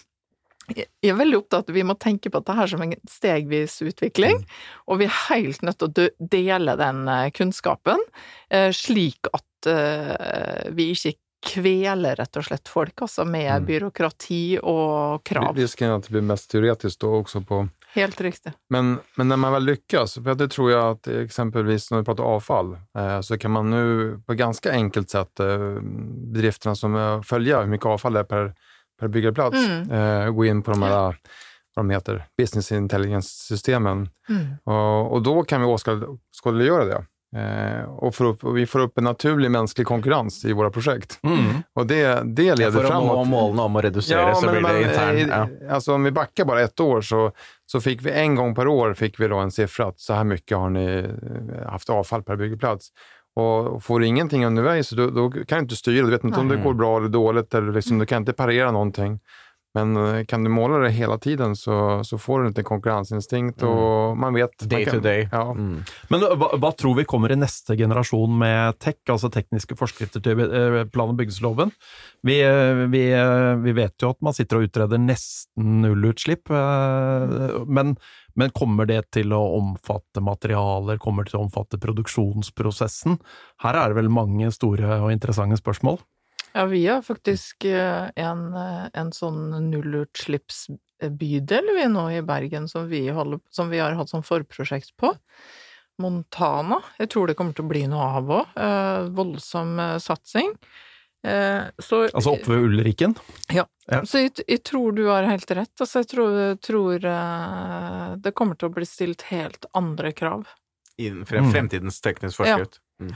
jeg er veldig opptatt av vi må tenke på dette her som en stegvis utvikling, og vi er helt nødt til å dele den eh, kunnskapen, eh, slik at eh, vi ikke kveler rett og slett folk, altså med Mm. byråkrati og krav. Risken är at det blir mest teoretisk da også på Helt riktig. Men, men når man vel lykkes, for det tror jeg at eksempelvis når vi prater avfall, så kan man nu på ganske enkelt sett bedriftene som følger hvor mye avfall det er per, per byggeplats, Mm. eh, gå in på de här, vad de heter, business intelligence-systemen. Mm. Och, och då kan vi åskådliggöra det. Eh, och, får upp, och vi får upp en naturlig mänsklig konkurrens i våra projekt. Mm. Och det, det leder For å nå målene om å redusere, så blir det intern. eh, Ja. Alltså om vi backar bara ett år så, så fick vi en gång per år fick vi då en siffra att så här mycket har ni eh, haft avfall per byggeplats. Och och får du ingenting underveis, så då, då kan du inte styra. Du vet inte om det går bra eller dåligt. Eller liksom, du kan inte parera någonting. Men eh, kan du måle det hele tiden så, så får du inte konkurrensinstinkt og man vet. Day man kan, to day. Ja. Mm. Men hva, hva tror vi kommer i neste generasjon med tech, altså tekniske forskrifter til eh, plan- og bygningsloven? Vi, eh, vi, eh, vi vet jo at man sitter og utreder nesten nullutslipp, eh, men, men kommer det til å omfatte materialer, kommer det til å omfatte produksjonsprosessen? Her er det vel mange store og interessante spørsmål? Ja, vi har faktisk eh, en, eh, en sånn nullutslippsbydel vi nå i Bergen som vi, holder, som vi har hatt som forprosjekt på. Montana. Jeg tror det kommer til å bli noe av òg. Eh, voldsom eh, satsing. Eh, så Altså oppe ved Ulriken? Ja. så jeg, jeg tror du har helt rett. Altså, jeg tror, tror eh, det kommer til å bli stilt helt andre krav. I Mm. fremtidens teknisk forskrift. Mm.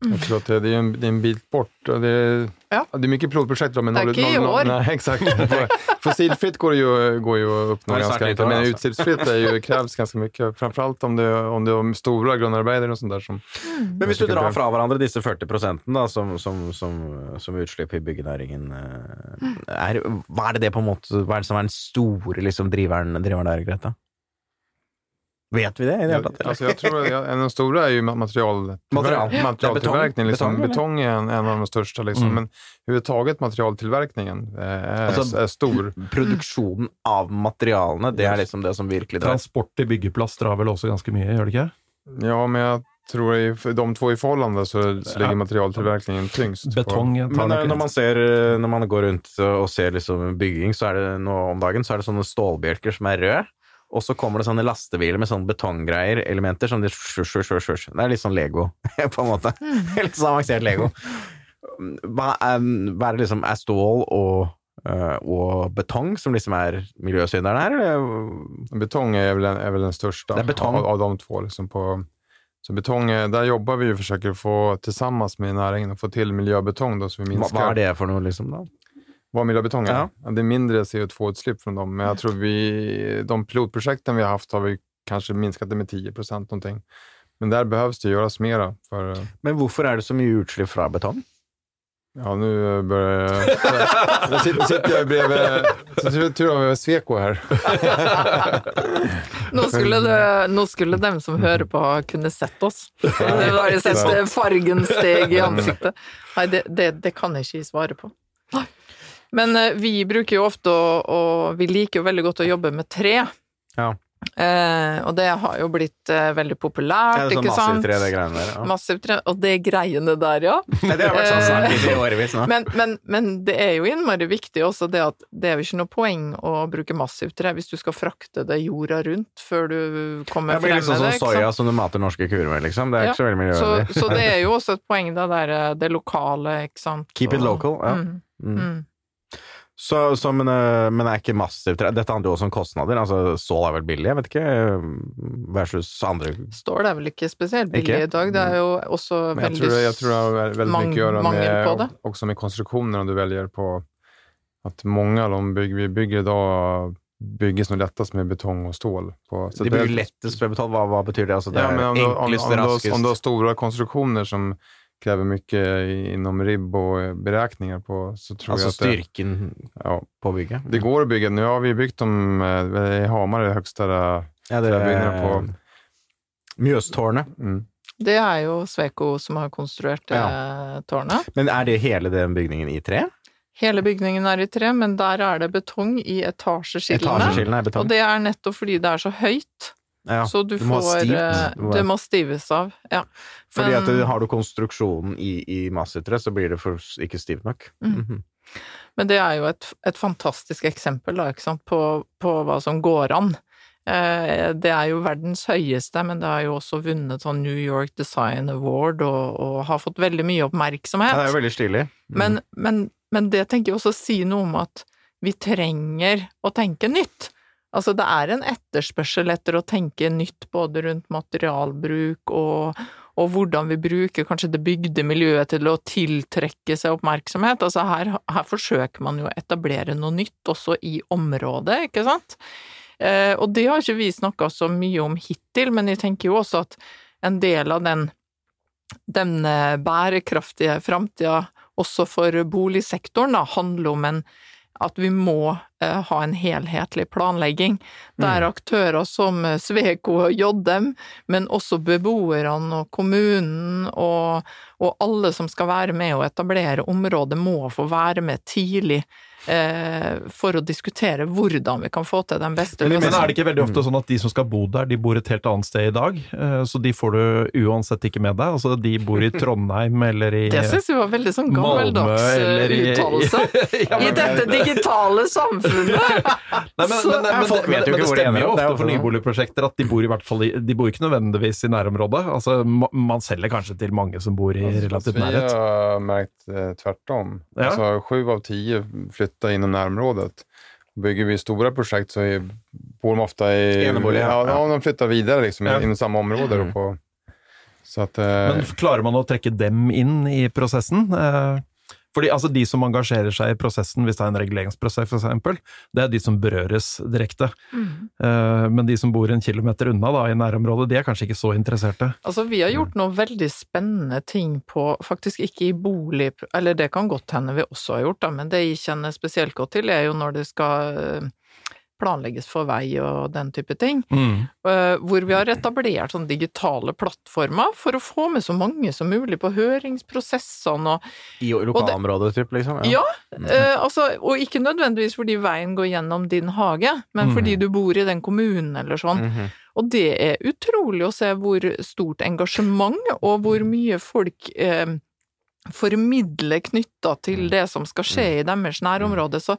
Jag tror att det, det, är en, det är en bit bort. Och det, Ja. det är mycket pilotprojekt. då, Men är inte i år. Nej, exakt. Fossilfritt går ju, går ju att uppnå är ganska lite men alltså. utsläppsfritt är ju, krävs ganska mycket. Framförallt om det, om det är stora grunnarbeider og sånt där. Som, Men hvis du drar fra hverandre disse 40% da, som, som, som, som utslipp i byggenæringen, eh, er, hva er det det på en måte, hva er det som er den store liksom, driveren, driveren der, Greta? Vet vi det i det hele tatt? alltså jag tror en av de stora är ju ma- material, Material. materialtillverkning. Liksom. Betong, är en, en av de största, liksom. Mm. men överhuvudtaget materialtillverkningen eh, är, Alltså, är stor. Produksjonen av materialene, det er liksom det som virkelig drar. Transport til byggeplass drar vel også ganske mye, gjør det ikke? Ja, men jag tror i de två i förhållande så, så ligger Ja. materialtillverkningen tyngst. Betong tar Men nok eh, når man, ser, eh, når man går rundt og ser liksom bygging, så er det nå om dagen så er det sånne stålbjelker som er røde. Og så kommer det sånne lastebiler med sånne betonggreier, elementer, som de Det er litt sånn Lego, [laughs] på en måte. litt sånn avansert Lego. Hva er, hva er det liksom Er stål og, eh, og betong som liksom er miljøsynderen her, eller? Betong er vel, den- är väl den største Det är betong. Av, av de två. Liksom på, så betong, der jobber vi jo forsøker å få sammen med næringen å få til miljøbetong. då, så vi Hva, hva er det for noe, liksom? da? Är. Ja. Det är mindre CO2-utsläpp från dem, men jag tror vi, de pilotprojekten vi har haft har vi kanske minskat det med 10 procent någonting. Men där behövs det göras mera. För, eh, Men hvorfor er det så mye utslipp fra betong? ja, nu börjar jag... [laughs] Jag sitter, sitter jag bredvid... Så tur, vi har vi Sweco här. [laughs] Nå skulle, det, nå skulle dem som hører på, kunne sett oss. Det var jo sett fargen steg i ansiktet. Nei, det, det, det kan jeg ikke svare på. Men eh, vi bruker jo ofte å, og vi liker jo veldig godt å jobbe med tre. Ja. Eh, og det har jo blitt eh, veldig populært, ja, det sånn ikke sant? massivtre, det greiene der? Ja. Massivt tre, og det greiene der, ja. Nei, det har vært sånn snakk i årevis nå. Men, men, men det er jo innmari viktig også det at det er jo ikke noe poeng å bruke massivt tre hvis du skal frakte det jorda rundt før du kommer Det blir frem liksom med sånn det. ikke soya sant? som du mater norske kuer med, liksom. Det er Ja, ikke så veldig Så, miljøvennlig. så det er jo også et poeng, det der eh, det lokale, ikke sant. Keep it local, ja. Mm, Mm. Mm. Så, så, men, men det er ikke massivt Dette handler jo også om kostnader. Altså, Stål er vel billig, jeg vet ikke, øh, versus andre Stål er vel ikke spesielt billig Ikke? i dag, det er jo også Men veldig tror, jeg tror det har veldig göra mangel på med, det. också med konstruktionerna du velger på. at mange av de bygg vi bygger idag bygges nå lettest med betong og stål. På, så De det- bygger lettest med betong, hva, hva betyr det? Altså, det Ja, men om, du, om, om, enklest, om du har store konstruksjoner som kräver mycket innom inom ribb och beräkningar på så tror Altså jag att det, styrken ja, på bygget? det går att bygga. Nu har vi byggt dem eh, i Hamar, det högsta Ja, det på Mjøstårnet. mm. Det er jo Sveko som har konstruert ja. tårnet. Men er det hele den bygningen i tre? Hele bygningen er i tre, men der er det betong i etasjeskillene. Etasjeskillene er betong? Og det er nettopp fordi det er så høyt, Ja. så du, du får eh, må- Det må stives av, ja. Fordi at du har du konstruksjonen i, i massetre, så blir det for, ikke stivt nok. Mm. Mhm. Men det er jo et, et fantastisk eksempel da, på, på hva som går an. Eh, det er jo verdens høyeste, men det har jo også vunnet sånn New York Design Award og, og har fått veldig mye oppmerksomhet. Ja, det er jo veldig stilig. Mm. Men, men, men det tenker jeg også å si noe om at vi trenger å tenke nytt. Altså det er en etterspørsel etter å tenke nytt både rundt materialbruk og, og hvordan vi bruker kanskje det bygde miljøet til å tiltrekke seg oppmerksomhet. Altså her, her forsøker man jo å etablere noe nytt også i området, ikke sant? Eh, og det har ikke vi snakka så mye om hittil, men jeg tenker jo også at en del av den, den eh, bærekraftige framtida også for boligsektoren da, handler om en at vi må eh, ha en helhetlig planlegging, der aktører som eh, Sveko og JM, men også beboerne og kommunen og, og alle som skal være med å etablere området, må få være med tidlig for å diskutere hvordan vi kan få til den beste løsningen. Men er det ikke veldig ofte sånn at de som skal bo der, de bor et helt annet sted i dag? Eh, Så de får du uansett ikke med deg? Altså de bor i [laughs] Trondheim eller i Det syns jeg var veldig sånn gammeldags eh, i- uttalelse. [laughs] Ja, I dette digitale samfunnet! [laughs] Nei, men, men, men, folk vet jo ikke det hvor de stemmer jo opp, det er ofte for sånn. nyboligprosjekter at de bor i hvert fall i, De bor ikke nødvendigvis i nærområdet. Altså, man selger kanskje til mange som bor i relativt nærhet. vi har merket tvert om. Ja. Sju av tio flyttar inom närområdet. Bygger vi stora projekt så är, bor de ofta i... Enebolig, ja. ja, de flyttar videre liksom, Ja. inom samme område. Mm. På, Så att, eh, Men klarer man å trekke dem inn i prosessen? Eh, Fordi altså, De som engasjerer seg i prosessen, hvis det er en reguleringsprosess f.eks., det er de som berøres direkte. Eh, Men de som bor en kilometer unna da, i nærområdet, de er kanskje ikke så interesserte. Altså, vi har gjort noen veldig spennende ting på, faktisk ikke i bolig, eller det kan godt hende vi også har gjort, da, men det jeg kjenner spesielt godt til, er jo når det skal eh, planlegges for vei og den type ting, Mm. hvor vi har etablert sånne digitale plattformer for å få med så mange som mulig på høringsprosessene og I lokalområdet, typ, liksom? Ja, eh, altså, og ikke nødvendigvis fordi veien går gjennom din hage, men fordi du bor i den kommunen eller sånn. -hmm. Og det er utrolig å se hvor stort engasjement og hvor mye folk eh, formidler knytta til det som skal skje i deres nærområde. Så,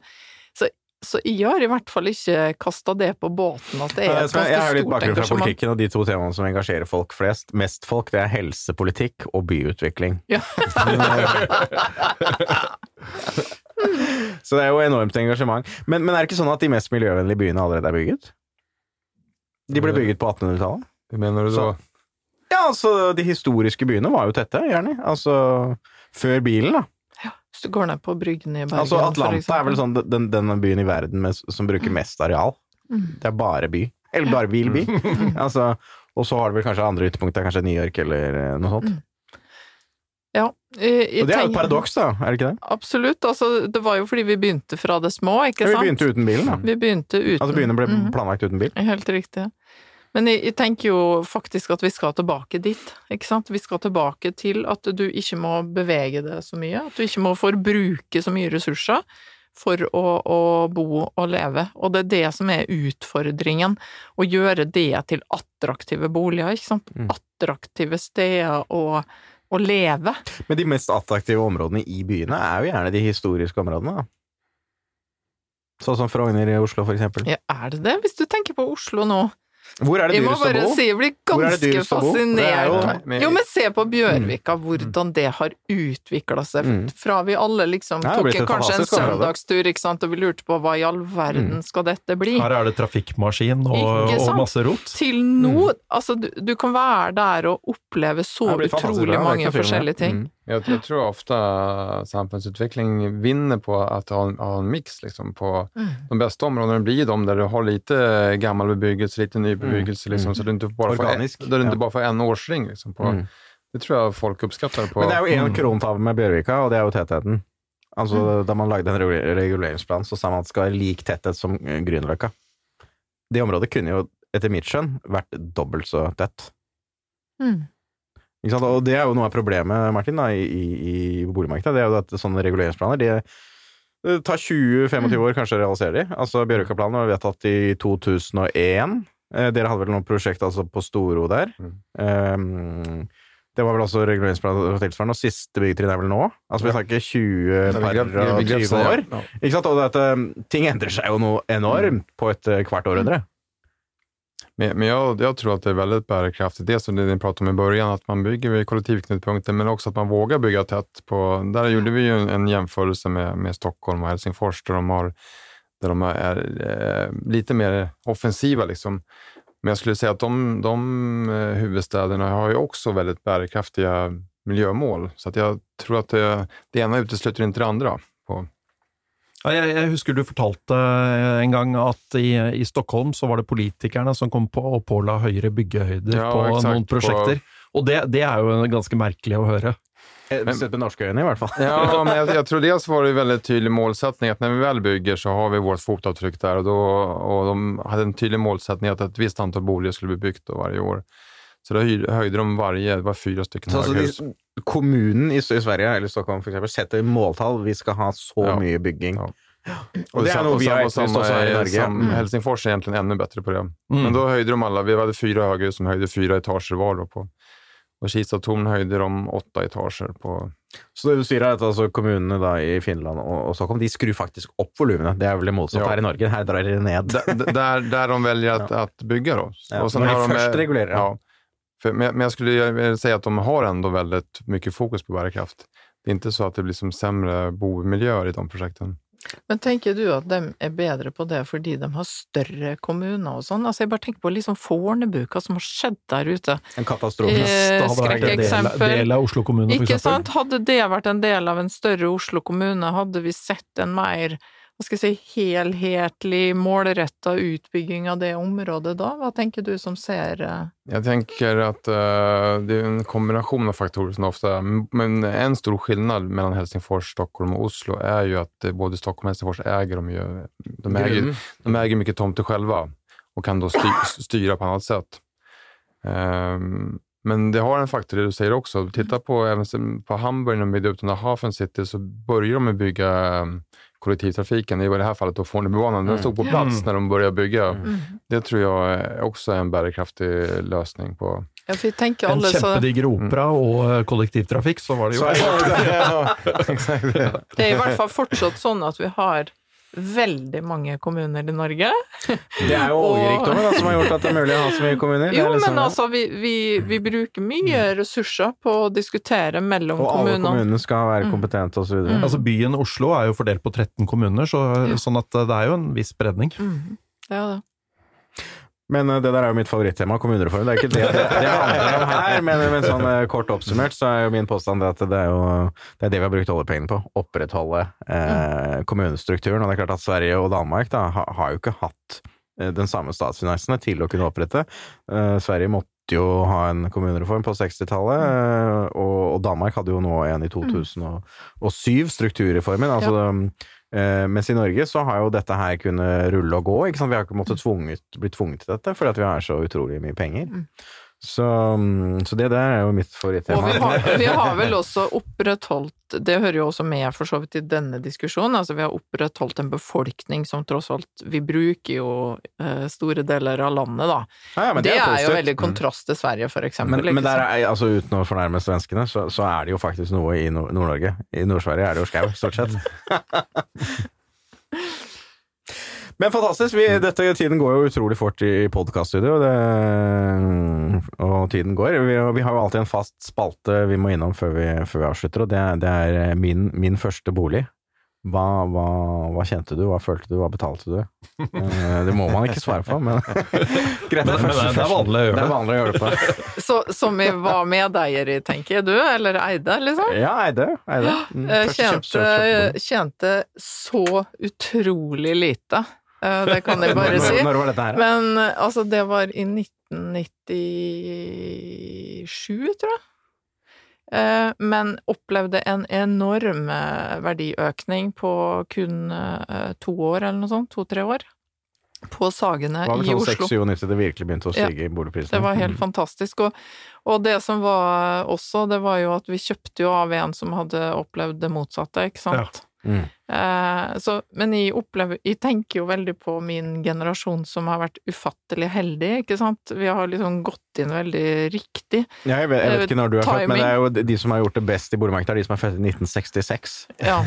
så, så jeg har i hvert fall ikke kasta det på båten at det er et ganske stort engasjement. jeg har litt bakgrunn fra politikken, og de to temaene som engasjerer folk flest, mest folk, det er helsepolitikk og byutvikling. Ja. [laughs] Så det er jo enormt engasjement. Men, men er det ikke sånn at de mest miljøvennlige byene allerede er bygget? De ble bygget på 1800-tallet? Mener du då? Så- Ja, altså, de historiske byene var jo tette, gjerne. Altså, før bilen, da. Du går ned på Bryggen i Bergen, Altså, Atlanta er vel sånn den, den byen i verden med, som bruker mest areal. Mm. Det er bare by. Eller bare vil by. [laughs] altså, og så har du vel kanskje andre ytterpunkter, kanskje New York eller eh, noe sånt. Ja, jeg, Og det er jo et paradoks, da, er det ikke det? Absolutt. Altså, det var jo fordi vi begynte fra det små, ikke Ja, sant? vi begynte uten bilen, da. Vi begynte uten Altså byene ble Mhm. planlagt uten bil. Helt riktig. Men jeg, jeg tenker jo faktisk at vi skal tilbake dit, ikke sant? Vi skal tilbake til at du ikke må bevege deg så mye, at du ikke må forbruke så mye ressurser for å, å bo og leve. Og det er det som er utfordringen, å gjøre det til attraktive boliger, ikke sant? Mm. Attraktive steder å, å leve. Men de mest attraktive områdene i byene er jo gjerne de historiske områdene, da. Sånn som Frogner i Oslo, for eksempel. Ja, er det det? Hvis du tenker på Oslo nå. Hvor er det Jeg må dyrest å bare bo? si jeg blir Hvor er ganske dyrest å bo? Det er fascinert. jo- men- Jo, men se på Bjørvika, hvordan det har utvikla seg. Mm. Fra vi alle liksom tok kanskje en søndagstur, ikke sant, og vi lurte på hva i all verden Mm. skal dette bli? Her er det trafikkmaskin og, og masse rot. Til nå Altså, du, du kan være der og oppleve så utrolig mange forskjellige ting. Mm. Jag, jag tror ofta samfunnsutvikling vinner på att ha en, ha en mix. Liksom, på Mm. de bästa områdena blir de där du har lite gammal bebyggelse, lite ny bebyggelse, liksom, Mm. så du inte bara får, en, Organisk, där du inte ja. bara får en årsring. Liksom, på, Mm. Det tror jeg folk oppskatter. På, Men det er jo én Mm. krontavle med Bjørvika, og det er jo tettheten. Altså, Mm. Da man lagde en reguleringsplan, så sa man at det skal være lik tetthet som eh, Grünerløkka. Det området kunne jo, etter mitt skjønn, vært dobbelt så tett. Mm. Og det er jo noe av problemet, Martin, da, i, i, i boligmarkedet. Det er jo at sånne reguleringsplaner de det tar 20-25 år kanskje å realisere de. Altså Bjørvika-planen var vedtatt i 2001. Eh, Dere hadde vel noe prosjekt altså på Storo der. Um, det var vel også reguleringsplan tilsvarende, og siste byggetrinn er vel nå? Altså Vi snakker 20 Ja, par og grep 20 år. Ikke sant? Og det at um, ting endrer seg jo noe enormt på et eh, kvart århundre. Men, jag, jag tror att det är väldigt bärkraftigt. Det som ni pratade om i början, att man bygger vid kollektivknutpunkter, men också att man vågar bygga tätt. På, där gjorde vi ju en, en jämförelse med, med Stockholm och Helsingfors, där de, har, där de är eh, lite mer offensiva. Liksom. Men jag skulle säga att de, de eh, huvudstäderna har ju också väldigt bärkraftiga miljömål. Så att jag tror att det, det ena utesluter inte det andra. På, jeg, jeg husker du fortalte eh, en gang at i, i Stockholm så var det politikerne som kom på og påla høyere byggehøyder Ja, på exakt, noen prosjekter. Og det, det er jo ganske merkelig å høre. Sett med norske øyne, i hvert fall. Ja, [laughs] men jeg, jeg tror dels var det en veldig tydelig målsetning at når vi vel bygger så har vi vårt fotavtrykk der. Og, då, og de hadde en tydelig målsetning at et visst antall boliger skulle bli bygd hvert år. Så det höj- höjde de varje, det var fyra stycken Så altså, höghus. de, kommunen i, i Sverige, eller Stockholm for eksempel, setter måltall. Vi skal ha så Ja. mye bygging. Ja. Og det er noe vi har samma- etterlyst også her i Norge. sam- Mm. Helsingfors är egentligen ännu bättre på det. Mm. Men då höjde de alla, vi hade fyra höghus som höjde fyra etager var. Då på, och Kista torn höjde de åtta etager på Så det du sier er at altså, kommunene da i Finland og, og Stockholm de skrur faktisk opp volumene. Det er vel det motsatte Ja. her i Norge. Her drar de ned. der, der, där, där de velger å [laughs] ja. bygge, da. Ja, når de først regulerer eh. Ja. För, men, men jag skulle säga att de har ändå väldigt mycket fokus på bärkraft. Det är inte så att det blir som sämre bomiljöer i de projekten. Men tenker du at de er bedre på det fordi de har større kommuner og sånn? Altså, jeg bare tenker på liksom Fornebu, hva som har skjedd der ute. En katastrofe. Eh, skrekkeksempel. del av Oslo kommune, for Ikke eksempel. sant? Hadde det vært en del av en større Oslo kommune, hadde vi sett en mer hva skal jeg si, helhetlig, målretta utbygging av det området da? Hva tenker du som ser Jeg tenker at att eh, det er en kombination av faktorer som ofte er men en stor skillnad mellom Helsingfors, Stockholm og Oslo er jo att eh, både Stockholm og Helsingfors äger de ju, de äger, de äger mycket tomter själva och kan då styre styra på annat sätt. Um, men det har en faktor det du säger också. Titta på, även på Hamburg när de byggde ut den där Hafen City så började de med bygga um, kollektivtrafiken. I det här fallet då Fornebubanan. Den stod på plats Mm. när de började bygga. mm. Det tror jag också är en bärkraftig lösning på... Ja, for En alle så opera og eh, kollektivtrafikk, så var det jo [laughs] ja, ja, Det er i hvert fall fortsatt sånn at vi har veldig mange kommuner i Norge. [laughs] Det er jo Og- oljerikdommen som har gjort at det er mulig å ha så mye kommuner. Er Jo, liksom men altså, vi, vi, vi bruker mye ressurser på å diskutere mellom Og alle kommunene. skal være Mm. kompetente og så Mm. videre. Altså Byen Oslo er jo fordelt på 13 kommuner, så, sånn at det er jo en viss spredning. Mm, det er det. Men eh, det der er jo mitt favorittema, kommunereform. Det er ikke det det, det handler om her, men, men sånn eh, kort oppsummert så er jo min påstand at det er jo det er det vi har brukt oljepengene på. Opprettholde eh, kommunestrukturen. Og det er klart at Sverige og Danmark da, har, jo ikke hatt eh, den samme statsfinansene til å kunne opprette. Eh, Sverige måtte jo ha en kommunereform på 60-tallet, eh, og, og Danmark hadde jo nå en i 2007, strukturreformen. altså eh, mens i Norge så har jo dette her kunnet rulle og gå. Vi har ikke måttet tvunget, blitt tvunget til dette, fordi vi har så utrolig mye penger. Mm. Så, mm, så det der er jo mitt Og favorittema. vi har, vi har vel også opprettholdt, det hører jo også med for så vidt i denne diskusjonen, altså vi har opprettholdt en befolkning som tross alt Vi bruker jo eh, store deler av landet, da. Ja, ja, det, det, er, jo veldig kontrast til Sverige, for eksempel. Men, men der er, altså uten å fornærme svenskene, så, så er det jo faktisk noe i Nord- Nord-Norge. I Nord-Sverige er det jo skau, stort sett. [laughs] Men fantastisk. Vi, dette, tiden går jo utrolig fort i podkaststudio, og tiden går. Vi, vi har jo alltid en fast spalte vi må innom før vi, før vi avslutter, og det, er- det er min, min første bolig. Hva, hva, hva kjente du, hva følte du, hva betalte du? Eh, Det må man ikke svare på, men [laughs] greit. Men- men det er vanlig å gjøre Det det. er vanlig å gjøre det på. [laughs] Så, som vi var medeier i, tenker du, eller eide, liksom? Ja, Eide. Eide. Mm, Eh, Tjente, tjente så utrolig lite. Eh, Det kan jeg bare si. Når var dette her? Men eh, altså, det var i 1997, tror jeg. Eh, Men opplevde en enorm verdiøkning på kun to år, eller noe sånt. To-tre år. På Sagene i Oslo. Det var vel sånn Oslo. 6-97 det virkelig begynte å stige i boligprisene. Det var helt fantastisk. Og, og det som var også, det var jo at vi kjøpte jo av en som hadde opplevd det motsatte, ikke sant. Mm. Eh, så, men jeg opplever Jeg tenker jo veldig på min generasjon som har vært ufattelig heldig, ikke sant. Vi har liksom gått inn veldig riktig. Ja, jeg, vet, jeg vet ikke når du er født, men det er jo de som har gjort det best i boligmarkedet, er de som er født i 1966. Ja. [laughs]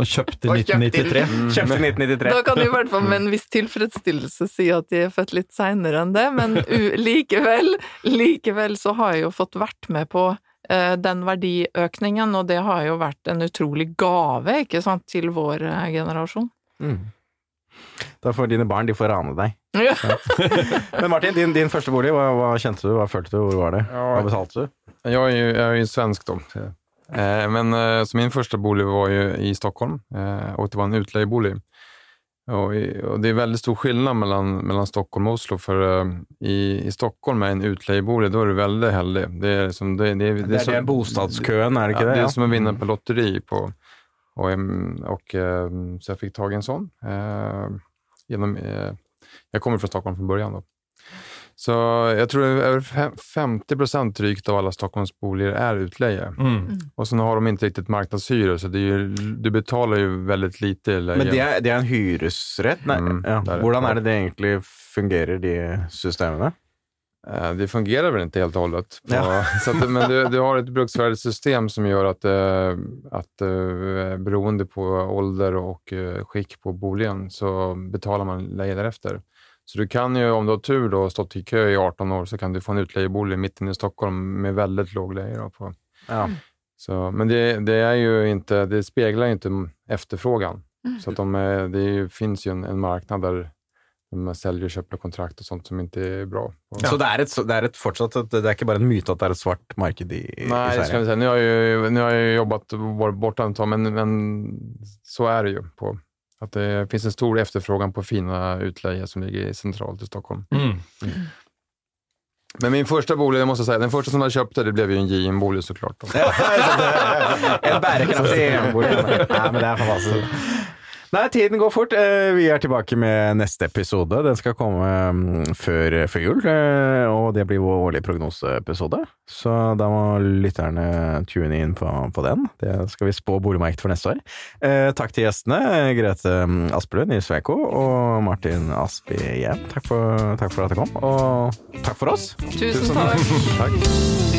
Og kjøpt i 1993. Kjøpt i 1993. Da kan du i hvert fall med en viss tilfredsstillelse si at de er født litt seinere enn det, men u likevel, likevel så har jeg jo fått vært med på den verdiøkningen, og det har jo vært en utrolig gave, ikke sant, til vår eh, generasjon. Mm. Da får dine barn de får rane deg. [laughs] Ja. Men Martin, din, din første bolig, hva, hva kjente du, hva følte du, hvor var det? Hva betalte du? Jag är ju, jag är ju svensk då. Eh, men eh, så min första bolig var ju i Stockholm og och det var en utlejebolig. Och, och det är väldigt stor skillnad mellan, mellan Stockholm och Oslo. För uh, i, i Stockholm er en utlejebolig, då är du veldig heldig. Det er liksom, det, det, det, Det er det bostadskøen, er det ikke ja, det? det er som å vinne på lotteri. På, og, og, och, eh, så jeg fikk tak i en sånn. Uh, gjennom, uh, jeg kommer fra Stockholm fra början. Då. Så jeg tror over fem- 50 procent drygt av alle Stockholms boliger utleie. Mm. Og så har de ikke riktig markedshyre, så det är ju, du betaler jo veldig lite i leie. Men det er, det er en hyresrett? Nei, Mm, ja. er det. Hvordan er det det egentlig fungerer, de systemene? Eh, Det fungerer vel ikke helt og hållet. Ja. men du, du har ett system som gjør at, at eh, beroende på ålder og skikk på boligen så betaler man leje därefter. Så du kan jo, om du har tur då, och stått i kø i 18 år, så kan du få en utlejebolig mitten i Stockholm med veldig låg leje. Ja. Så, men det, det er jo ikke det speglar ju inte efterfrågan. Så att de är, det fins jo en, en marknad der de selger kjøper kontrakt og sånt som ikke er bra. Så det er, et, det er et fortsatt Det er ikke bare en myte at det er et svart marked i, i Nei, det skal Sverige? si. Nå Nu har jeg jo jobbet tag, men, men så er det jo På, att det finns en stor efterfrågan på fina utlejer som ligger centralt i Stockholm. Mm. Men min första bolig, jag måste säga, den första som jag köpte, det blev ju en JM-bolig såklart. [laughs] en en bærekraftig bolig. Nei, men det er fantastisk. Nei, tiden går fort. Eh, Vi er tilbake med neste episode. Den skal komme mm, før, før jul, eh, og det blir vår årlige prognoseepisode. Så da må lytterne tune inn på, på den. Det skal vi spå boligmarkedet for neste år. Eh, Takk til gjestene, Grete mm, Aspelund i Sveko og Martin Aspi Hjem. Takk for, takk for at dere kom, og takk for oss. Tusen takk. Tack.